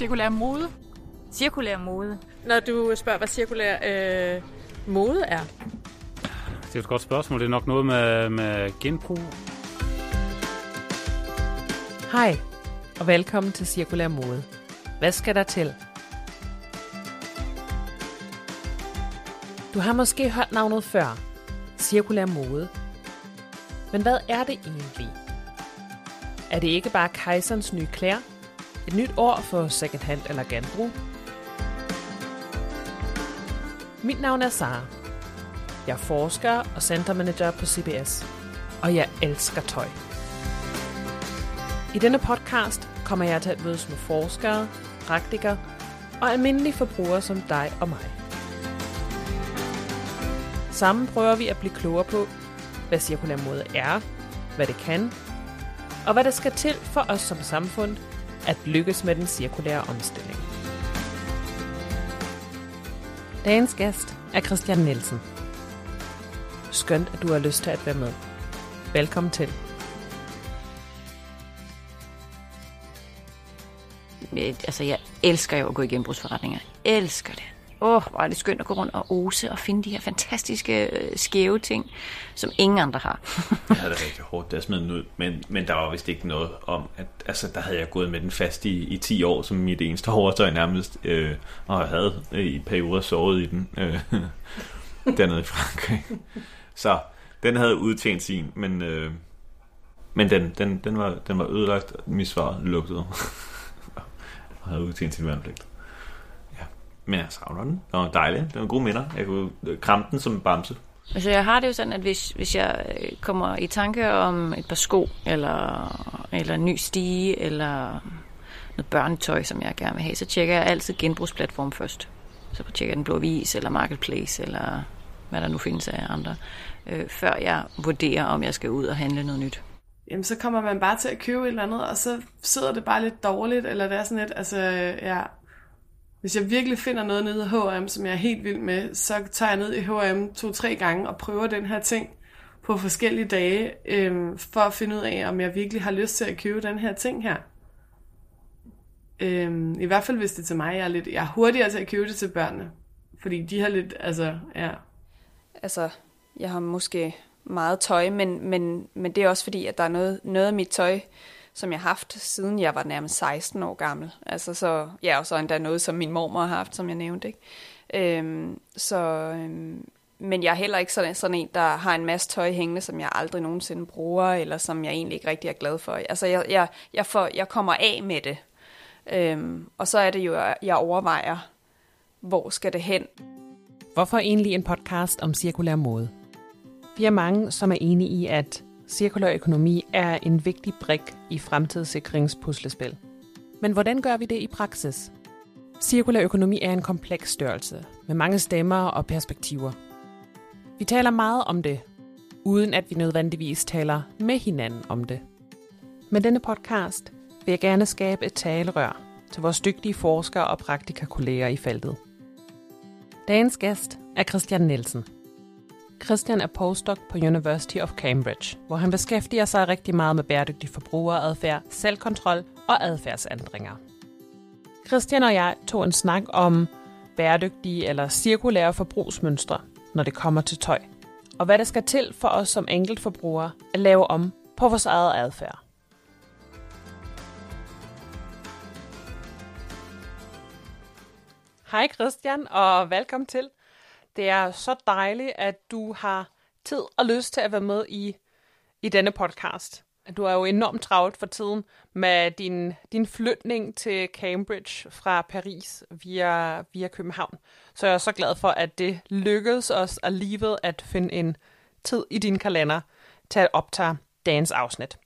cirkulær mode? Cirkulær mode. Når du spørger, hvad cirkulær øh, mode er? Det er et godt spørgsmål. Det er nok noget med, med genbrug. Hej, og velkommen til Cirkulær Mode. Hvad skal der til? Du har måske hørt navnet før. Cirkulær mode. Men hvad er det egentlig? Er det ikke bare kejserens nye klæder? Et nyt år for secondhand eller genbrug? Mit navn er Sara. Jeg er forsker og centermanager på CBS. Og jeg elsker tøj. I denne podcast kommer jeg til at mødes med forskere, praktikere og almindelige forbrugere som dig og mig. Sammen prøver vi at blive klogere på, hvad cirkulær mode er, hvad det kan, og hvad der skal til for os som samfund at lykkes med den cirkulære omstilling. Dagens gæst er Christian Nielsen. Skønt, at du har lyst til at være med. Velkommen til. Altså, jeg elsker jo at gå i genbrugsforretninger. Jeg elsker det. Åh, oh, hvor er det skønt at gå rundt og ose og finde de her fantastiske øh, skæve ting, som ingen andre har. jeg havde det rigtig hårdt, da jeg smed den ud, men, men der var vist ikke noget om, at altså, der havde jeg gået med den fast i, i 10 år, som mit eneste hårdtøj nærmest, øh, og jeg havde øh, i perioder sovet i den øh, dernede i Frankrig. Så den havde udtjent sin, men, øh, men den, den, den, var, den var ødelagt, mit svar lugtede, og havde udtjent sin værnepligt. Men jeg savner den. Det var dejligt. Det var gode minder. Jeg kunne kramme den som en bamse. Altså jeg har det jo sådan, at hvis, hvis jeg øh, kommer i tanke om et par sko, eller, eller en ny stige, eller noget børnetøj, som jeg gerne vil have, så tjekker jeg altid genbrugsplatform først. Så tjekker jeg den blå vis, eller marketplace, eller hvad der nu findes af andre, øh, før jeg vurderer, om jeg skal ud og handle noget nyt. Jamen, så kommer man bare til at købe et eller andet, og så sidder det bare lidt dårligt, eller det er sådan lidt, altså, ja, hvis jeg virkelig finder noget nede i H&M, som jeg er helt vild med, så tager jeg ned i H&M to-tre gange og prøver den her ting på forskellige dage, øh, for at finde ud af, om jeg virkelig har lyst til at købe den her ting her. Øh, I hvert fald hvis det er til mig, jeg er, lidt, jeg er hurtigere til at købe det til børnene. Fordi de har lidt, altså, ja. Altså, jeg har måske meget tøj, men, men, men det er også fordi, at der er noget, noget af mit tøj, som jeg har haft, siden jeg var nærmest 16 år gammel. Altså så, ja, og så endda noget, som min mormor har haft, som jeg nævnte. Ikke? Øhm, så, øhm, men jeg er heller ikke sådan, sådan en, der har en masse tøj hængende, som jeg aldrig nogensinde bruger, eller som jeg egentlig ikke rigtig er glad for. Altså jeg, jeg, jeg, får, jeg kommer af med det. Øhm, og så er det jo, at jeg overvejer, hvor skal det hen. Hvorfor egentlig en podcast om cirkulær mode? Vi er mange, som er enige i, at cirkulær økonomi er en vigtig brik i fremtidssikringspuslespil. Men hvordan gør vi det i praksis? Cirkulær økonomi er en kompleks størrelse med mange stemmer og perspektiver. Vi taler meget om det, uden at vi nødvendigvis taler med hinanden om det. Med denne podcast vil jeg gerne skabe et talerør til vores dygtige forskere og praktikakolleger i feltet. Dagens gæst er Christian Nielsen. Christian er postdoc på University of Cambridge, hvor han beskæftiger sig rigtig meget med bæredygtig forbrugeradfærd, selvkontrol og adfærdsændringer. Christian og jeg tog en snak om bæredygtige eller cirkulære forbrugsmønstre, når det kommer til tøj, og hvad der skal til for os som enkeltforbrugere at lave om på vores eget adfærd. Hej Christian, og velkommen til. Det er så dejligt, at du har tid og lyst til at være med i, i denne podcast. Du er jo enormt travlt for tiden med din, din flytning til Cambridge fra Paris via, via København. Så jeg er så glad for, at det lykkedes os alligevel at finde en tid i din kalender til at optage dagens afsnit.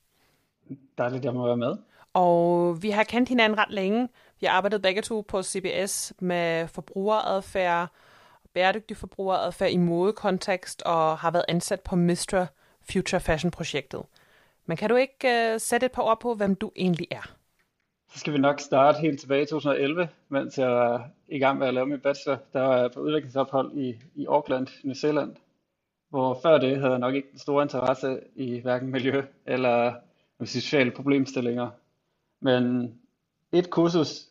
Dejligt, at jeg må være med. Og vi har kendt hinanden ret længe. Vi har arbejdet begge to på CBS med forbrugeradfærd, bæredygtig forbrugeradfærd i modekontekst og har været ansat på Mistra Future Fashion-projektet. Men kan du ikke uh, sætte et par ord på, hvem du egentlig er? Så skal vi nok starte helt tilbage i 2011, mens jeg var i gang med at lave min bachelor. Der var jeg på udviklingsophold i, i Auckland, New Zealand, hvor før det havde jeg nok ikke den store interesse i hverken miljø eller sige, sociale problemstillinger. Men et kursus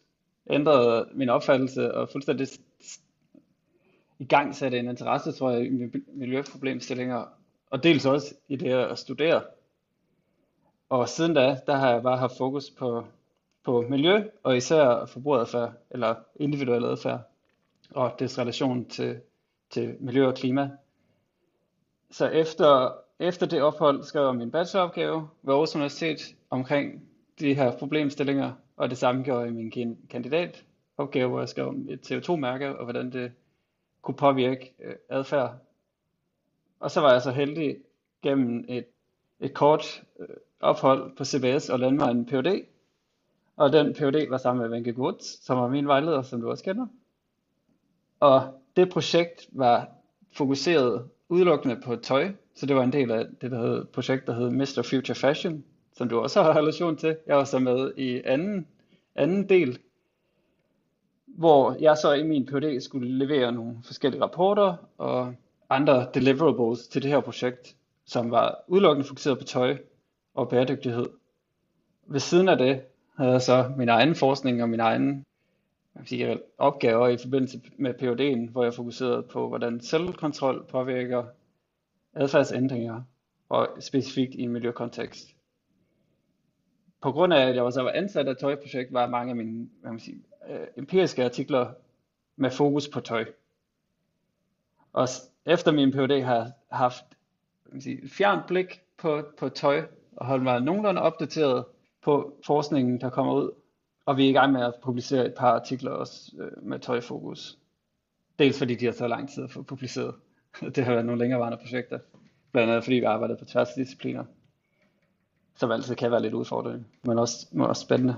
ændrede min opfattelse og fuldstændig i gang satte en interesse, tror jeg, i miljøproblemstillinger, og dels også i det at studere. Og siden da, der har jeg bare haft fokus på, på miljø, og især forbrugeradfærd, eller individuel adfærd, og dets relation til, til miljø og klima. Så efter, efter det ophold skrev jeg min bacheloropgave ved Aarhus Universitet omkring de her problemstillinger, og det samme gjorde jeg i min kandidatopgave, hvor jeg skrev om et CO2-mærke, og hvordan det kunne påvirke øh, adfærd. Og så var jeg så heldig gennem et, et kort øh, ophold på CBS og lande mig en PhD. Og den PhD var sammen med Venke Gutz, som var min vejleder, som du også kender. Og det projekt var fokuseret udelukkende på tøj, så det var en del af det der hed, projekt, der hed Mr. Future Fashion, som du også har relation til. Jeg var så med i anden, anden del, hvor jeg så i min PhD skulle levere nogle forskellige rapporter og andre deliverables til det her projekt, som var udelukkende fokuseret på tøj og bæredygtighed. Ved siden af det havde jeg så min egen forskning og min egen sige, opgaver i forbindelse med PhD'en, hvor jeg fokuserede på, hvordan selvkontrol påvirker adfærdsændringer, og specifikt i en miljøkontekst. På grund af, at jeg også var ansat af tøjprojekt, var mange af mine hvad man sige, øh, empiriske artikler med fokus på tøj. Og efter min PhD har jeg haft man sige, fjernt blik på, på tøj, og holdt mig nogenlunde opdateret på forskningen, der kommer ud. Og vi er i gang med at publicere et par artikler også øh, med tøjfokus. Dels fordi de har taget lang tid at få publiceret. det har været nogle længerevarende projekter. Blandt andet fordi vi arbejder på tværs af discipliner. Som altid kan være lidt udfordrende, men også, men også spændende.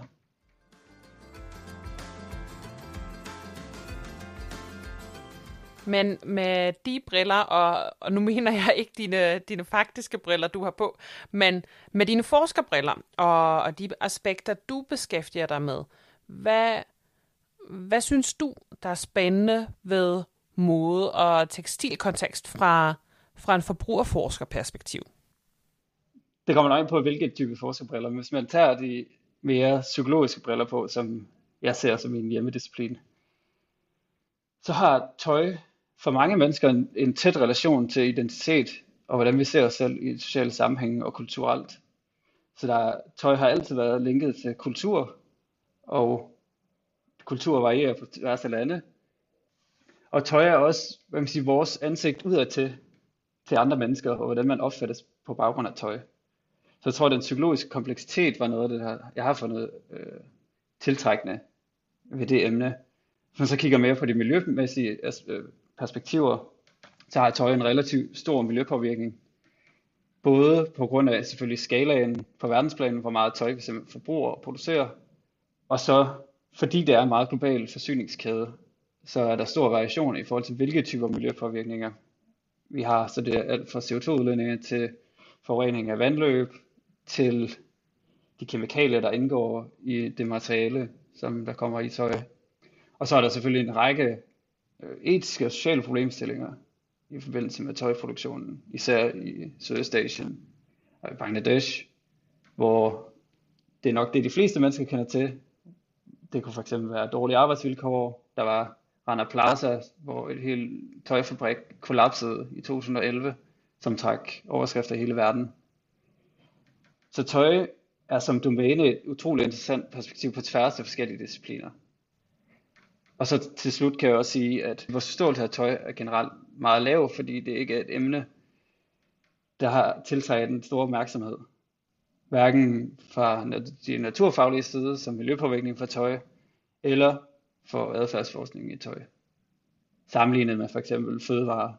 Men med de briller, og, og nu mener jeg ikke dine, dine faktiske briller, du har på, men med dine forskerbriller og, og de aspekter, du beskæftiger dig med, hvad, hvad synes du, der er spændende ved mode og tekstilkontekst fra, fra en forbrugerforskerperspektiv? Det kommer nok på, hvilke type forskerbriller. Hvis man tager de mere psykologiske briller på, som jeg ser som en hjemmedisciplin, så har tøj for mange mennesker en, en tæt relation til identitet og hvordan vi ser os selv i sociale sammenhænge og kulturelt. Så der, tøj har altid været linket til kultur, og kultur varierer på tværs af lande. Og tøj er også hvad man siger, vores ansigt udad til, til andre mennesker, og hvordan man opfattes på baggrund af tøj. Så jeg tror, at den psykologiske kompleksitet var noget af det, der jeg har fundet øh, tiltrækkende ved det emne. Hvis man så kigger mere på de miljømæssige øh, perspektiver, så har tøj en relativt stor miljøpåvirkning. Både på grund af selvfølgelig skalaen på verdensplanen, hvor meget tøj vi simpelthen forbruger og producerer, og så fordi det er en meget global forsyningskæde, så er der stor variation i forhold til hvilke typer miljøpåvirkninger vi har. Så det er alt fra CO2-udledninger til forurening af vandløb, til de kemikalier, der indgår i det materiale, som der kommer i tøj. Og så er der selvfølgelig en række øh, etiske og sociale problemstillinger i forbindelse med tøjproduktionen, især i Sydøstasien og i Bangladesh, hvor det er nok det, de fleste mennesker kender til. Det kunne fx være dårlige arbejdsvilkår. Der var Rana Plaza, hvor et helt tøjfabrik kollapsede i 2011, som trak overskrifter i hele verden. Så tøj er som domæne et utroligt interessant perspektiv på tværs af forskellige discipliner. Og så til slut kan jeg også sige, at vores forståelse af tøj er generelt meget lav, fordi det ikke er et emne, der har tiltaget en stor opmærksomhed. Hverken fra de naturfaglige side, som miljøpåvirkning for tøj, eller for adfærdsforskning i tøj. Sammenlignet med for eksempel fødevare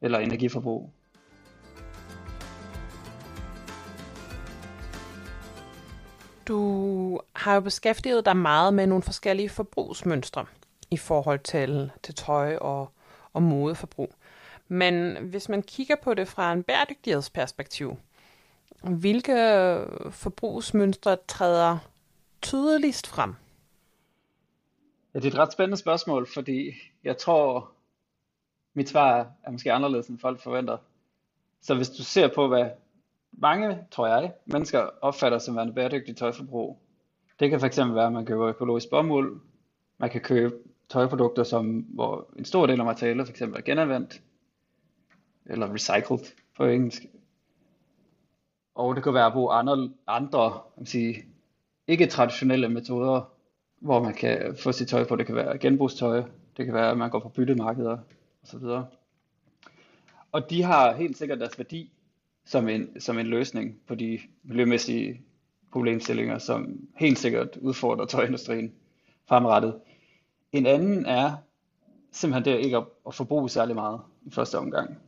eller energiforbrug. Du har jo beskæftiget dig meget med nogle forskellige forbrugsmønstre i forhold til, til tøj og, og modeforbrug. Men hvis man kigger på det fra en bæredygtighedsperspektiv, hvilke forbrugsmønstre træder tydeligst frem? Ja, det er et ret spændende spørgsmål, fordi jeg tror, mit svar er måske anderledes, end folk forventer. Så hvis du ser på, hvad mange, tror jeg, mennesker opfatter som værende bæredygtigt tøjforbrug, det kan fx være, at man køber økologisk bomuld. Man kan købe tøjprodukter, som, hvor en stor del af materialet fx er genanvendt, eller recycled på engelsk. Og det kan være at bruge andre, andre sige, ikke traditionelle metoder, hvor man kan få sit tøj på. Det kan være genbrugstøj, det kan være, at man går på byttemarkeder osv. Og de har helt sikkert deres værdi som en, som en løsning på de miljømæssige problemstillinger, som helt sikkert udfordrer tøjindustrien fremrettet. En anden er simpelthen det ikke at, at forbruge særlig meget i første omgang.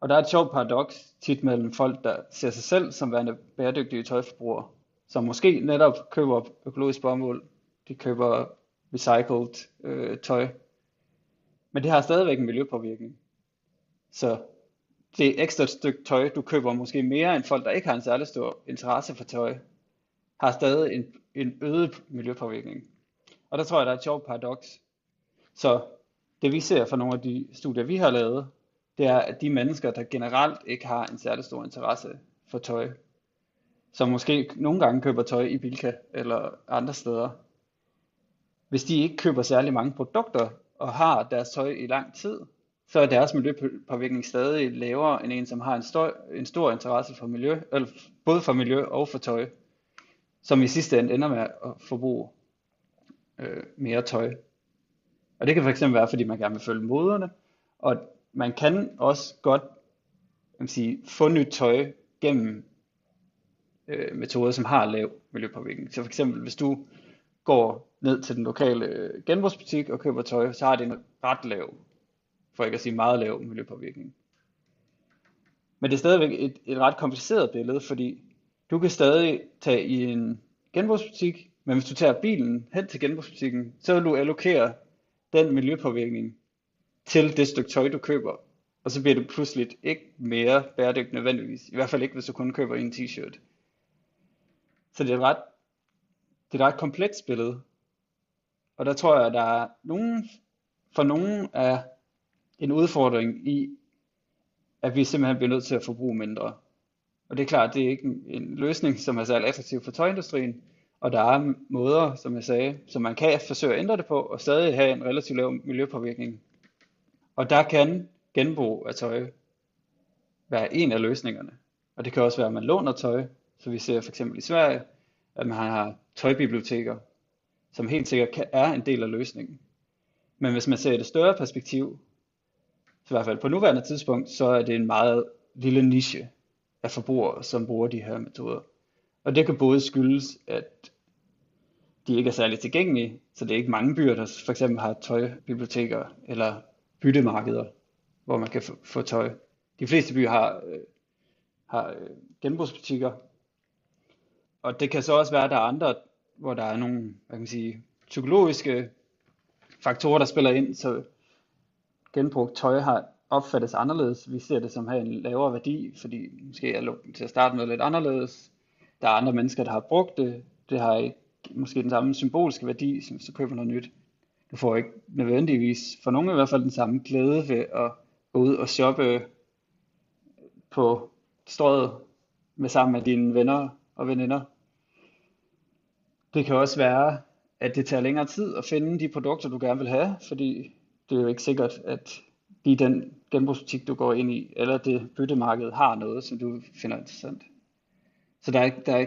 Og der er et sjovt paradoks tit mellem folk, der ser sig selv som værende bæredygtige tøjforbrugere, som måske netop køber økologisk bomuld, de køber recycled øh, tøj, men det har stadigvæk en miljøpåvirkning. Så det ekstra stykke tøj, du køber måske mere end folk, der ikke har en særlig stor interesse for tøj, har stadig en, en øget miljøpåvirkning. Og der tror jeg, der er et sjovt paradoks. Så det vi ser fra nogle af de studier, vi har lavet, det er, at de mennesker, der generelt ikke har en særlig stor interesse for tøj, som måske nogle gange køber tøj i Bilka eller andre steder, hvis de ikke køber særlig mange produkter og har deres tøj i lang tid, så er deres miljøpåvirkning stadig lavere end en, som har en stor, en stor interesse for miljø, eller både for miljø og for tøj, som i sidste ende ender med at forbruge øh, mere tøj. Og det kan fx være, fordi man gerne vil følge moderne, og man kan også godt man sige, få nyt tøj gennem øh, metoder, som har lav miljøpåvirkning. Så for eksempel, hvis du går ned til den lokale øh, genbrugsbutik og køber tøj, så har det en ret lav, for ikke at sige meget lav miljøpåvirkning. Men det er stadigvæk et, et ret kompliceret billede, fordi du kan stadig tage i en genbrugsbutik, men hvis du tager bilen hen til genbrugsbutikken, så vil du allokere den miljøpåvirkning til det stykke tøj, du køber. Og så bliver det pludselig ikke mere bæredygtigt nødvendigvis. I hvert fald ikke, hvis du kun køber en t-shirt. Så det er et ret, det er et ret komplekst billede. Og der tror jeg, at der er nogen, for nogen er en udfordring i, at vi simpelthen bliver nødt til at forbruge mindre. Og det er klart, det er ikke en, en løsning, som er særlig attraktiv for tøjindustrien. Og der er måder, som jeg sagde, som man kan forsøge at ændre det på, og stadig have en relativt lav miljøpåvirkning. Og der kan genbrug af tøj være en af løsningerne. Og det kan også være, at man låner tøj. Så vi ser for eksempel i Sverige, at man har tøjbiblioteker, som helt sikkert er en del af løsningen. Men hvis man ser det større perspektiv, i hvert fald på nuværende tidspunkt, så er det en meget lille niche af forbrugere, som bruger de her metoder. Og det kan både skyldes, at de ikke er særlig tilgængelige, så det er ikke mange byer, der for eksempel har tøjbiblioteker eller byttemarkeder, hvor man kan få tøj. De fleste byer har, øh, har øh, genbrugsbutikker, og det kan så også være, at der er andre, hvor der er nogle hvad kan man sige, psykologiske faktorer, der spiller ind, så genbrugt tøj har opfattes anderledes. Vi ser det som har en lavere værdi, fordi måske er lugten til at starte med lidt anderledes. Der er andre mennesker, der har brugt det. Det har ikke måske den samme symbolske værdi, som så køber noget nyt. Du får ikke nødvendigvis, for nogen i hvert fald, den samme glæde ved at gå ud og shoppe på strøget med sammen med dine venner og veninder. Det kan også være, at det tager længere tid at finde de produkter, du gerne vil have, fordi det er jo ikke sikkert, at lige den genbrugsbutik, du går ind i, eller det byttemarked har noget, som du finder interessant. Så der er, der er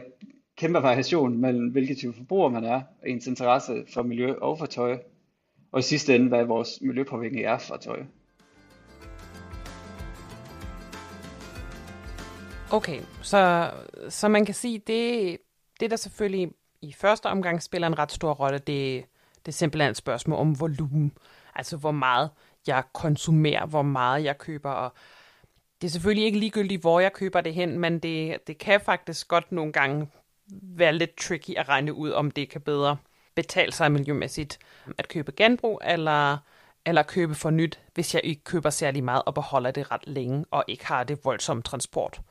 kæmpe variation mellem, hvilke type forbruger man er, og ens interesse for miljø og for tøj, og i sidste ende, hvad vores miljøpåvirkning er fra tøj. Okay, så, så man kan sige, det, det der selvfølgelig i første omgang spiller en ret stor rolle, det, det er simpelthen et spørgsmål om volumen. Altså hvor meget jeg konsumerer, hvor meget jeg køber, og det er selvfølgelig ikke ligegyldigt, hvor jeg køber det hen, men det, det kan faktisk godt nogle gange være lidt tricky at regne ud, om det kan bedre betale sig miljømæssigt at købe genbrug, eller, eller købe for nyt, hvis jeg ikke køber særlig meget og beholder det ret længe, og ikke har det voldsomme transport.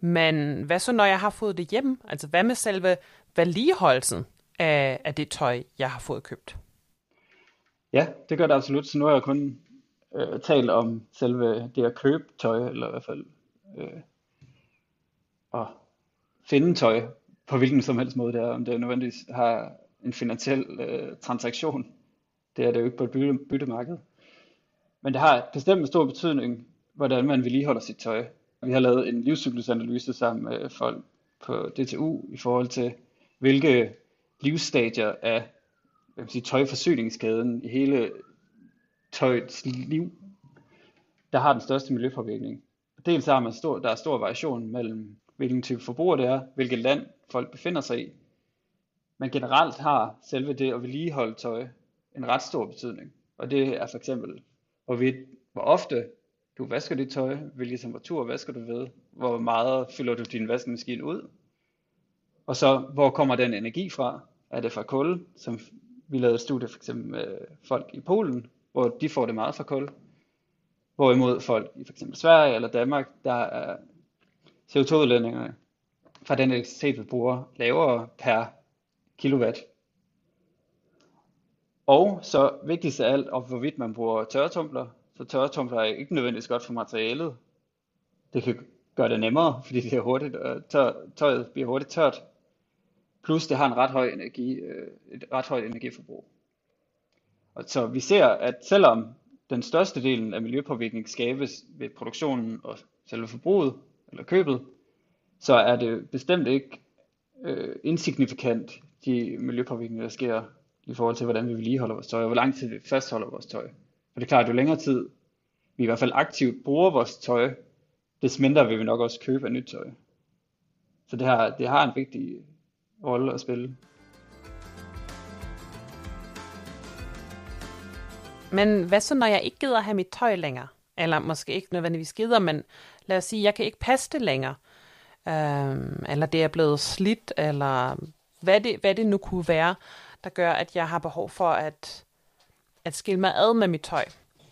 Men hvad så, når jeg har fået det hjem? Altså, hvad med selve vedligeholdelsen af, af det tøj, jeg har fået købt? Ja, det gør det absolut. Så nu har jeg kun øh, talt om selve det at købe tøj, eller i hvert fald øh, at finde tøj på hvilken som helst måde det er, om det nødvendigvis har en finansiel øh, transaktion. Det er det jo ikke på et bytte, byttemarked. Men det har bestemt en stor betydning, hvordan man vedligeholder sit tøj. Vi har lavet en livscyklusanalyse sammen med folk på DTU i forhold til, hvilke livsstadier af hvad kan sige, tøjforsyningskæden i hele tøjets liv, der har den største miljøpåvirkning. Dels har man stor, der er stor variation mellem, hvilken type forbruger det er, hvilket land folk befinder sig i. Men generelt har selve det at vedligeholde tøj en ret stor betydning. Og det er for eksempel, hvorvidt, hvor ofte du vasker dit tøj, hvilken temperatur vasker du ved, hvor meget fylder du din vaskemaskine ud, og så hvor kommer den energi fra? Er det fra kul, som vi lavede studier studie for eksempel med folk i Polen, hvor de får det meget fra kul, hvorimod folk i for eksempel Sverige eller Danmark, der er CO2-udledninger fra den elektricitet, vi bruger, lavere per kilowatt. Og så vigtigst af alt, og hvorvidt man bruger tørretumbler, så tørretumbler er ikke nødvendigvis godt for materialet. Det kan gøre det nemmere, fordi det er hurtigt, og tør, tøjet bliver hurtigt tørt. Plus det har en ret høj energi, øh, et ret højt energiforbrug. Og så vi ser, at selvom den største del af miljøpåvirkning skabes ved produktionen og selve forbruget, eller købet, så er det bestemt ikke øh, insignifikant, de miljøpåvirkninger, der sker i forhold til, hvordan vi vedligeholder vores tøj, og hvor lang tid vi fastholder vores tøj. For det er klart, at jo længere tid vi i hvert fald aktivt bruger vores tøj, des mindre vil vi nok også købe af nyt tøj. Så det her, det har en vigtig rolle at spille. Men hvad så, når jeg ikke gider have mit tøj længere? Eller måske ikke nødvendigvis gider, men lad os sige, jeg kan ikke passe det længere. Øhm, eller det er blevet slidt, eller hvad det, hvad det nu kunne være, der gør, at jeg har behov for at, at skille mig ad med mit tøj.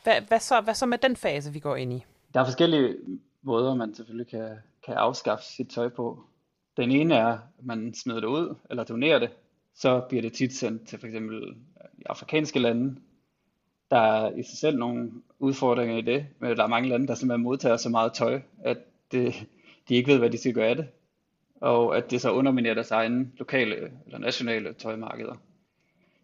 Hvad, hvad, så, hvad så med den fase, vi går ind i? Der er forskellige måder, man selvfølgelig kan, kan afskaffe sit tøj på. Den ene er, at man smider det ud, eller donerer det. Så bliver det tit sendt til for eksempel øh, i afrikanske lande. Der er i sig selv nogle udfordringer i det, men der er mange lande, der simpelthen modtager så meget tøj, at det, de ikke ved, hvad de skal gøre af det. Og at det så underminerer deres egne lokale eller nationale tøjmarkeder.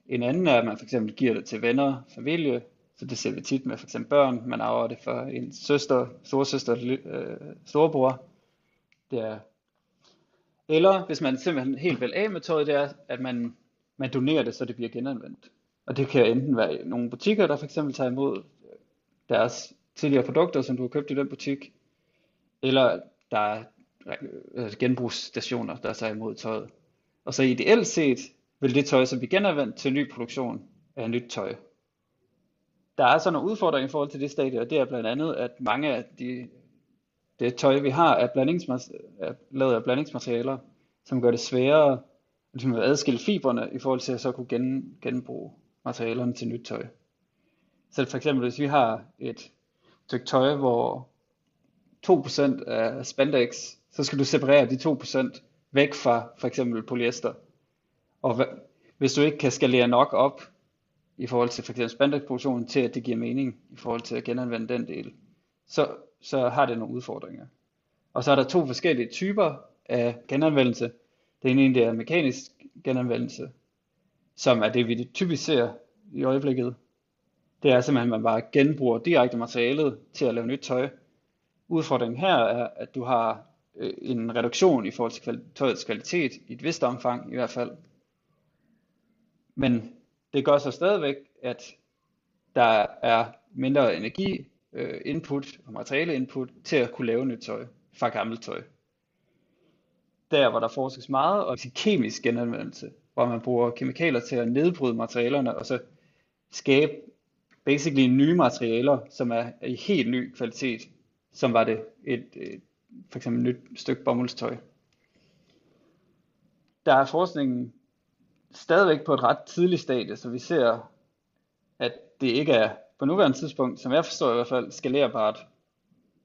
En anden er, at man for eksempel giver det til venner, familie, så det ser vi tit med for eksempel børn. Man arver det for en søster, storsøster, øh, storebror. Det er eller hvis man simpelthen helt vil af med tøjet, det er, at man, man donerer det, så det bliver genanvendt. Og det kan enten være nogle butikker, der for eksempel tager imod øh, deres tidligere produkter, som du har købt i den butik, eller der er øh, øh, genbrugsstationer, der tager imod tøjet. Og så ideelt set vil det tøj så blive genanvendt til ny produktion af nyt tøj. Der er så nogle udfordringer i forhold til det stadie, og det er blandt andet, at mange af de det tøj, vi har, er, er lavet af blandingsmaterialer, som gør det sværere ligesom at adskille fiberne i forhold til at så kunne gen, genbruge materialerne til nyt tøj. Så for eksempel, hvis vi har et stykke tøj, hvor 2% er spandex, så skal du separere de 2% væk fra for eksempel polyester. Og hvis du ikke kan skalere nok op i forhold til for eksempel spandexproduktionen til, at det giver mening i forhold til at genanvende den del, så så har det nogle udfordringer. Og så er der to forskellige typer af genanvendelse. Den ene det er mekanisk genanvendelse, som er det, vi typisk ser i øjeblikket. Det er simpelthen, at man bare genbruger direkte materialet til at lave nyt tøj. Udfordringen her er, at du har øh, en reduktion i forhold til tøjets kvalitet, i et vist omfang i hvert fald. Men det gør så stadigvæk, at der er mindre energi øh, input og materiale input til at kunne lave nyt tøj fra gammelt tøj. Der hvor der forskes meget og kemisk genanvendelse, hvor man bruger kemikalier til at nedbryde materialerne og så skabe basically nye materialer, som er i helt ny kvalitet, som var det et, et for eksempel et nyt stykke bomuldstøj. Der er forskningen stadigvæk på et ret tidligt stadie, så vi ser, at det ikke er på nuværende tidspunkt, som jeg forstår i hvert fald, skalerbart,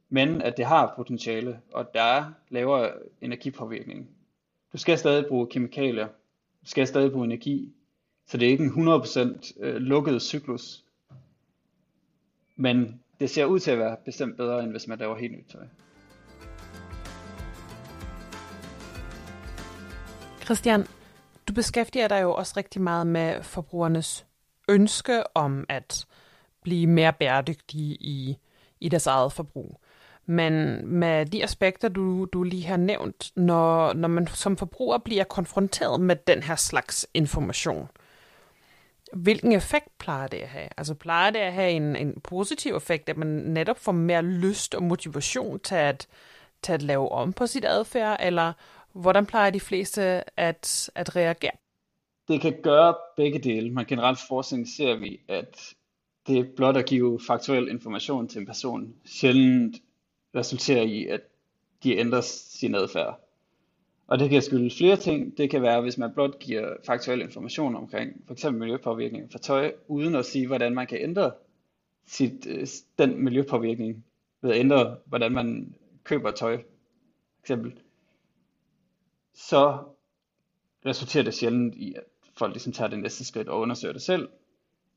men at det har potentiale, og der er lavere energipåvirkning. Du skal stadig bruge kemikalier, du skal stadig bruge energi, så det er ikke en 100% øh, lukket cyklus. Men det ser ud til at være bestemt bedre, end hvis man laver helt nyt tøj. Christian, du beskæftiger dig jo også rigtig meget med forbrugernes ønske om at blive mere bæredygtige i, i deres eget forbrug. Men med de aspekter, du, du lige har nævnt, når, når man som forbruger bliver konfronteret med den her slags information, hvilken effekt plejer det at have? Altså plejer det at have en, en positiv effekt, at man netop får mere lyst og motivation til at, til at lave om på sit adfærd, eller hvordan plejer de fleste at, at reagere? Det kan gøre begge dele, men generelt forskning ser vi, at det er blot at give faktuel information til en person sjældent resulterer i, at de ændrer sin adfærd. Og det kan skyldes flere ting. Det kan være, hvis man blot giver faktuel information omkring f.eks. miljøpåvirkning for tøj, uden at sige, hvordan man kan ændre sit, øh, den miljøpåvirkning ved at ændre, hvordan man køber tøj, eksempel, så resulterer det sjældent i, at folk ligesom tager det næste skridt og undersøger det selv.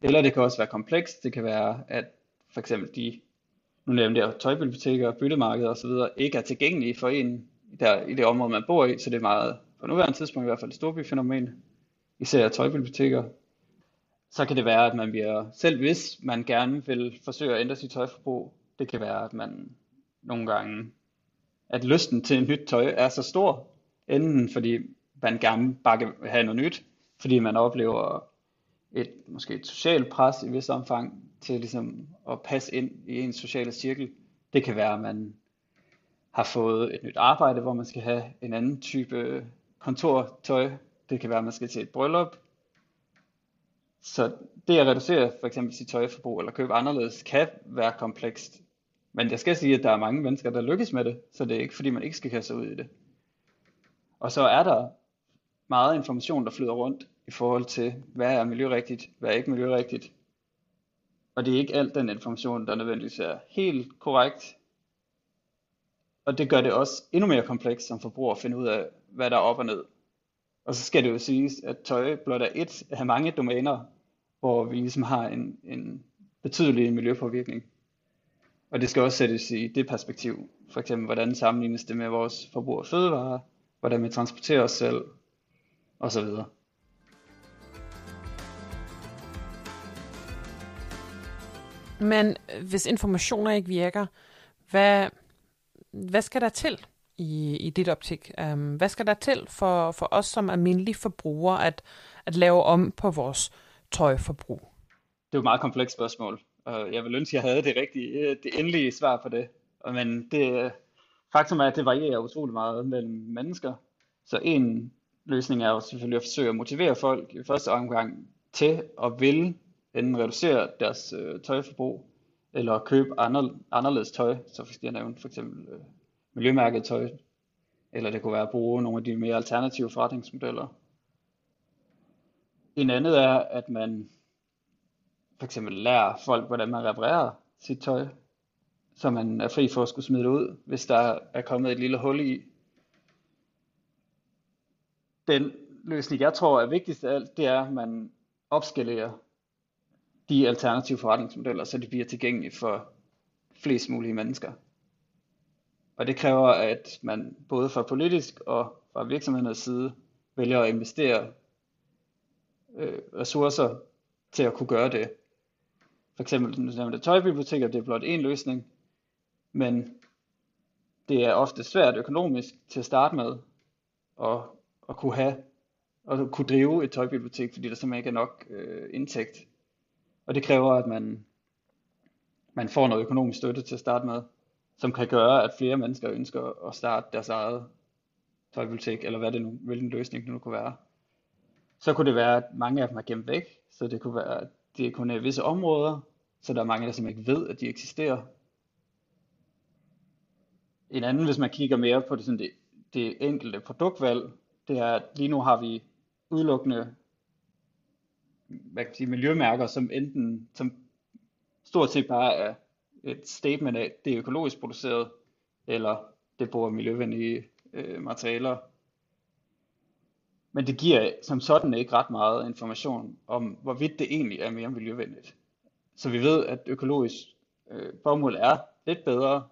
Eller det kan også være komplekst. Det kan være, at for eksempel de, nu nævnte jeg tøjbiblioteker, byttemarkeder osv., ikke er tilgængelige for en der, i det område, man bor i, så det er meget, på nuværende tidspunkt i hvert fald et storbyfænomen, især tøjbiblioteker. Så kan det være, at man bliver, selv hvis man gerne vil forsøge at ændre sit tøjforbrug, det kan være, at man nogle gange, at lysten til nyt tøj er så stor, enten fordi man gerne bare vil have noget nyt, fordi man oplever et, måske et socialt pres i vis omfang til ligesom at passe ind i en sociale cirkel. Det kan være, at man har fået et nyt arbejde, hvor man skal have en anden type kontortøj. Det kan være, at man skal til et bryllup. Så det at reducere for eksempel sit tøjforbrug eller købe anderledes kan være komplekst. Men jeg skal sige, at der er mange mennesker, der lykkes med det, så det er ikke fordi, man ikke skal kaste sig ud i det. Og så er der meget information, der flyder rundt i forhold til, hvad er miljørigtigt, hvad er ikke miljørigtigt. Og det er ikke alt den information, der nødvendigvis er helt korrekt, og det gør det også endnu mere komplekst som forbruger at finde ud af, hvad der er op og ned. Og så skal det jo siges, at tøj blot er et af mange domæner, hvor vi ligesom har en, en betydelig miljøpåvirkning. Og det skal også sættes i det perspektiv. For eksempel, hvordan sammenlignes det med vores forbrug af fødevarer, hvordan vi transporterer os selv, osv. Men øh, hvis informationer ikke virker, hvad, hvad skal der til i, i dit optik? Um, hvad skal der til for, for os som almindelige forbrugere at, at lave om på vores tøjforbrug? Det er jo et meget komplekst spørgsmål, og jeg vil ønske, at jeg havde det rigtige, øh, det endelige svar på det. Men det, øh, faktum er, at det varierer utrolig meget mellem mennesker. Så en løsning er jo selvfølgelig at forsøge at motivere folk i første omgang til at ville enten reducere deres øh, tøjforbrug, eller købe anderledes tøj, så hvis jeg nævnte for eksempel øh, miljømærket tøj, eller det kunne være at bruge nogle af de mere alternative forretningsmodeller. En andet er, at man for eksempel lærer folk, hvordan man reparerer sit tøj, så man er fri for at skulle smide det ud, hvis der er kommet et lille hul i. Den løsning, jeg tror er vigtigst af alt, det er, at man opskalerer de alternative forretningsmodeller, så de bliver tilgængelige for flest mulige mennesker. Og det kræver, at man både fra politisk og fra virksomhedernes side vælger at investere øh, ressourcer til at kunne gøre det. For eksempel nu det tøjbiblioteker, det er blot en løsning, men det er ofte svært økonomisk til at starte med at, at kunne have og kunne drive et tøjbibliotek, fordi der simpelthen ikke er nok øh, indtægt og det kræver, at man, man får noget økonomisk støtte til at starte med, som kan gøre, at flere mennesker ønsker at starte deres eget tøjbibliotek, eller hvad det nu, hvilken løsning det nu kunne være. Så kunne det være, at mange af dem er gemt væk, så det kunne være, at det er kun i visse områder, så der er mange, der simpelthen ikke ved, at de eksisterer. En anden, hvis man kigger mere på det, sådan det, det enkelte produktvalg, det er, at lige nu har vi udelukkende hvad kan sige, miljømærker, som enten som stort set bare er et statement af, det er økologisk produceret, eller det bruger miljøvenlige øh, materialer. Men det giver som sådan ikke ret meget information om, hvorvidt det egentlig er mere miljøvenligt. Så vi ved, at økologisk øh, bomuld er lidt bedre,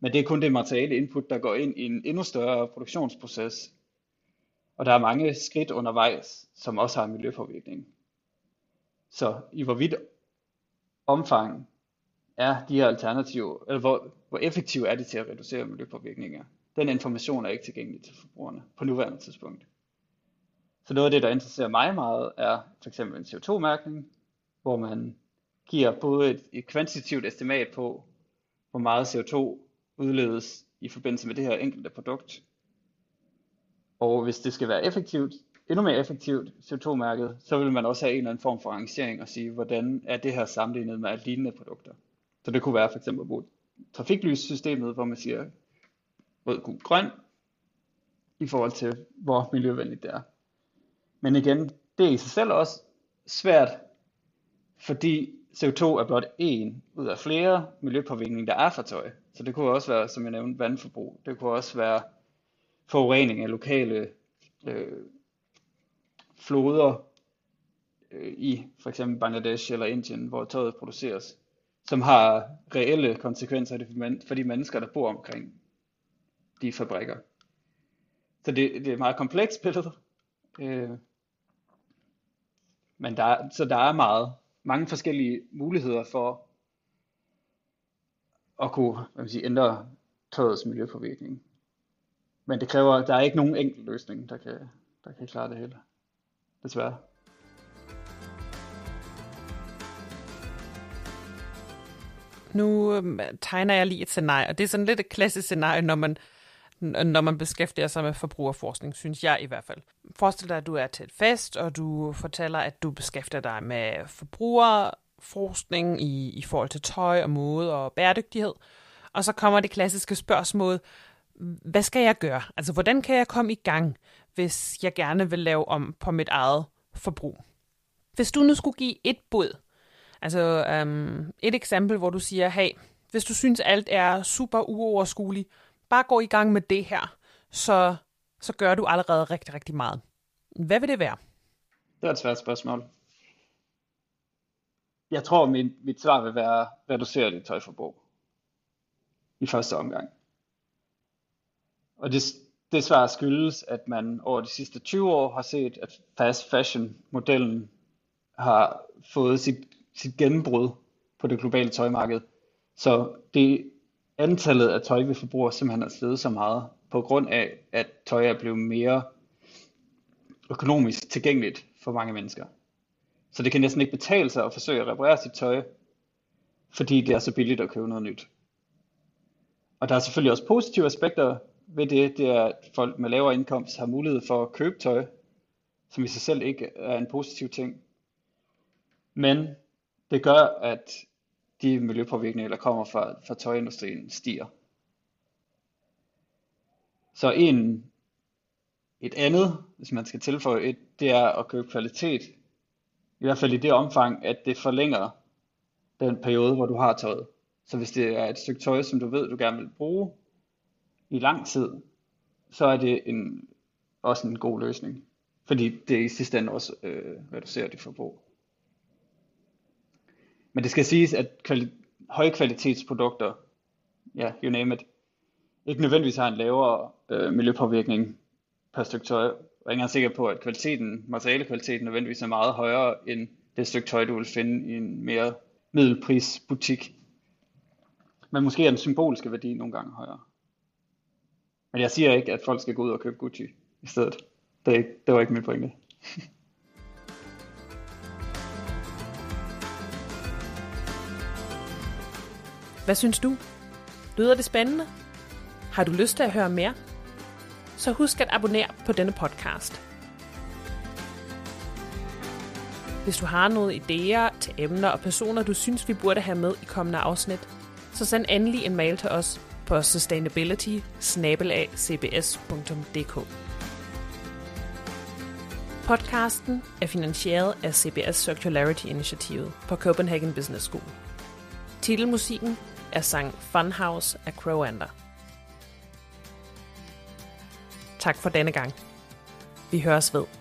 men det er kun det materiale input, der går ind i en endnu større produktionsproces. Og der er mange skridt undervejs, som også har en miljøpåvirkning. Så i hvor vidt omfang er de her alternativer, eller hvor, hvor effektive er de til at reducere miljøpåvirkninger? Den information er ikke tilgængelig til forbrugerne på nuværende tidspunkt. Så noget af det, der interesserer mig meget, er for eksempel en CO2-mærkning, hvor man giver både et, et kvantitativt estimat på, hvor meget CO2 udledes i forbindelse med det her enkelte produkt. Og hvis det skal være effektivt, endnu mere effektivt CO2-mærket, så vil man også have en eller anden form for rangering og sige, hvordan er det her sammenlignet med lignende produkter. Så det kunne være for eksempel at bruge trafiklyssystemet, hvor man siger rød, gul, grøn, i forhold til, hvor miljøvenligt det er. Men igen, det er i sig selv også svært, fordi CO2 er blot en ud af flere miljøpåvirkninger, der er for tøj. Så det kunne også være, som jeg nævnte, vandforbrug. Det kunne også være forurening af lokale øh, floder øh, i for eksempel Bangladesh eller Indien, hvor tøjet produceres, som har reelle konsekvenser for de mennesker, der bor omkring de fabrikker. Så det, det er et meget komplekst billede. Øh, men der, så der er meget, mange forskellige muligheder for at kunne hvad man sige, ændre tøjets miljøpåvirkning. Men det kræver, der er ikke nogen enkel løsning, der kan, der kan klare det hele. Desværre. Nu øh, tegner jeg lige et scenarie, og det er sådan lidt et klassisk scenarie, når man når man beskæftiger sig med forbrugerforskning, synes jeg i hvert fald. Forestil dig, at du er til et fest, og du fortæller, at du beskæftiger dig med forbrugerforskning i, i forhold til tøj og mode og bæredygtighed. Og så kommer det klassiske spørgsmål, hvad skal jeg gøre? Altså, hvordan kan jeg komme i gang, hvis jeg gerne vil lave om på mit eget forbrug? Hvis du nu skulle give et bud, altså øhm, et eksempel, hvor du siger, hey, hvis du synes alt er super uoverskueligt, bare gå i gang med det her, så, så gør du allerede rigtig, rigtig meget. Hvad vil det være? Det er et svært spørgsmål. Jeg tror, mit, mit svar vil være reducere dit tøjforbrug i første omgang. Og det, det svar skyldes, at man over de sidste 20 år har set, at fast fashion-modellen har fået sit, sit gennembrud på det globale tøjmarked. Så det antallet af tøj, vi forbruger, simpelthen er steget så meget, på grund af, at tøj er blevet mere økonomisk tilgængeligt for mange mennesker. Så det kan næsten ikke betale sig at forsøge at reparere sit tøj, fordi det er så billigt at købe noget nyt. Og der er selvfølgelig også positive aspekter ved det. Det er, at folk med lavere indkomst har mulighed for at købe tøj, som i sig selv ikke er en positiv ting. Men det gør, at de miljøpåvirkninger, der kommer fra, fra tøjindustrien, stiger. Så en, et andet, hvis man skal tilføje et, det er at købe kvalitet. I hvert fald i det omfang, at det forlænger den periode, hvor du har tøjet. Så hvis det er et stykke tøj, som du ved, du gerne vil bruge i lang tid, så er det en, også en god løsning. Fordi det i sidste ende også øh, reducerer dit forbrug. Men det skal siges, at kvali- højkvalitetsprodukter, ja, you name it, ikke nødvendigvis har en lavere øh, miljøpåvirkning per stykke tøj. Jeg er ikke engang sikker på, at kvaliteten, materialekvaliteten nødvendigvis er meget højere end det stykke tøj, du vil finde i en mere middelprisbutik. Men måske er den symbolske værdi nogle gange højere. Men jeg siger ikke, at folk skal gå ud og købe Gucci i stedet. Det, ikke, det var ikke min pointe. Hvad synes du? Lyder det spændende? Har du lyst til at høre mere? Så husk at abonnere på denne podcast. Hvis du har nogle idéer til emner og personer, du synes, vi burde have med i kommende afsnit, så send endelig en mail til os på sustainability Podcasten er finansieret af CBS Circularity Initiative på Copenhagen Business School. Titelmusikken er sang Funhouse af Crowander. Tak for denne gang. Vi høres ved.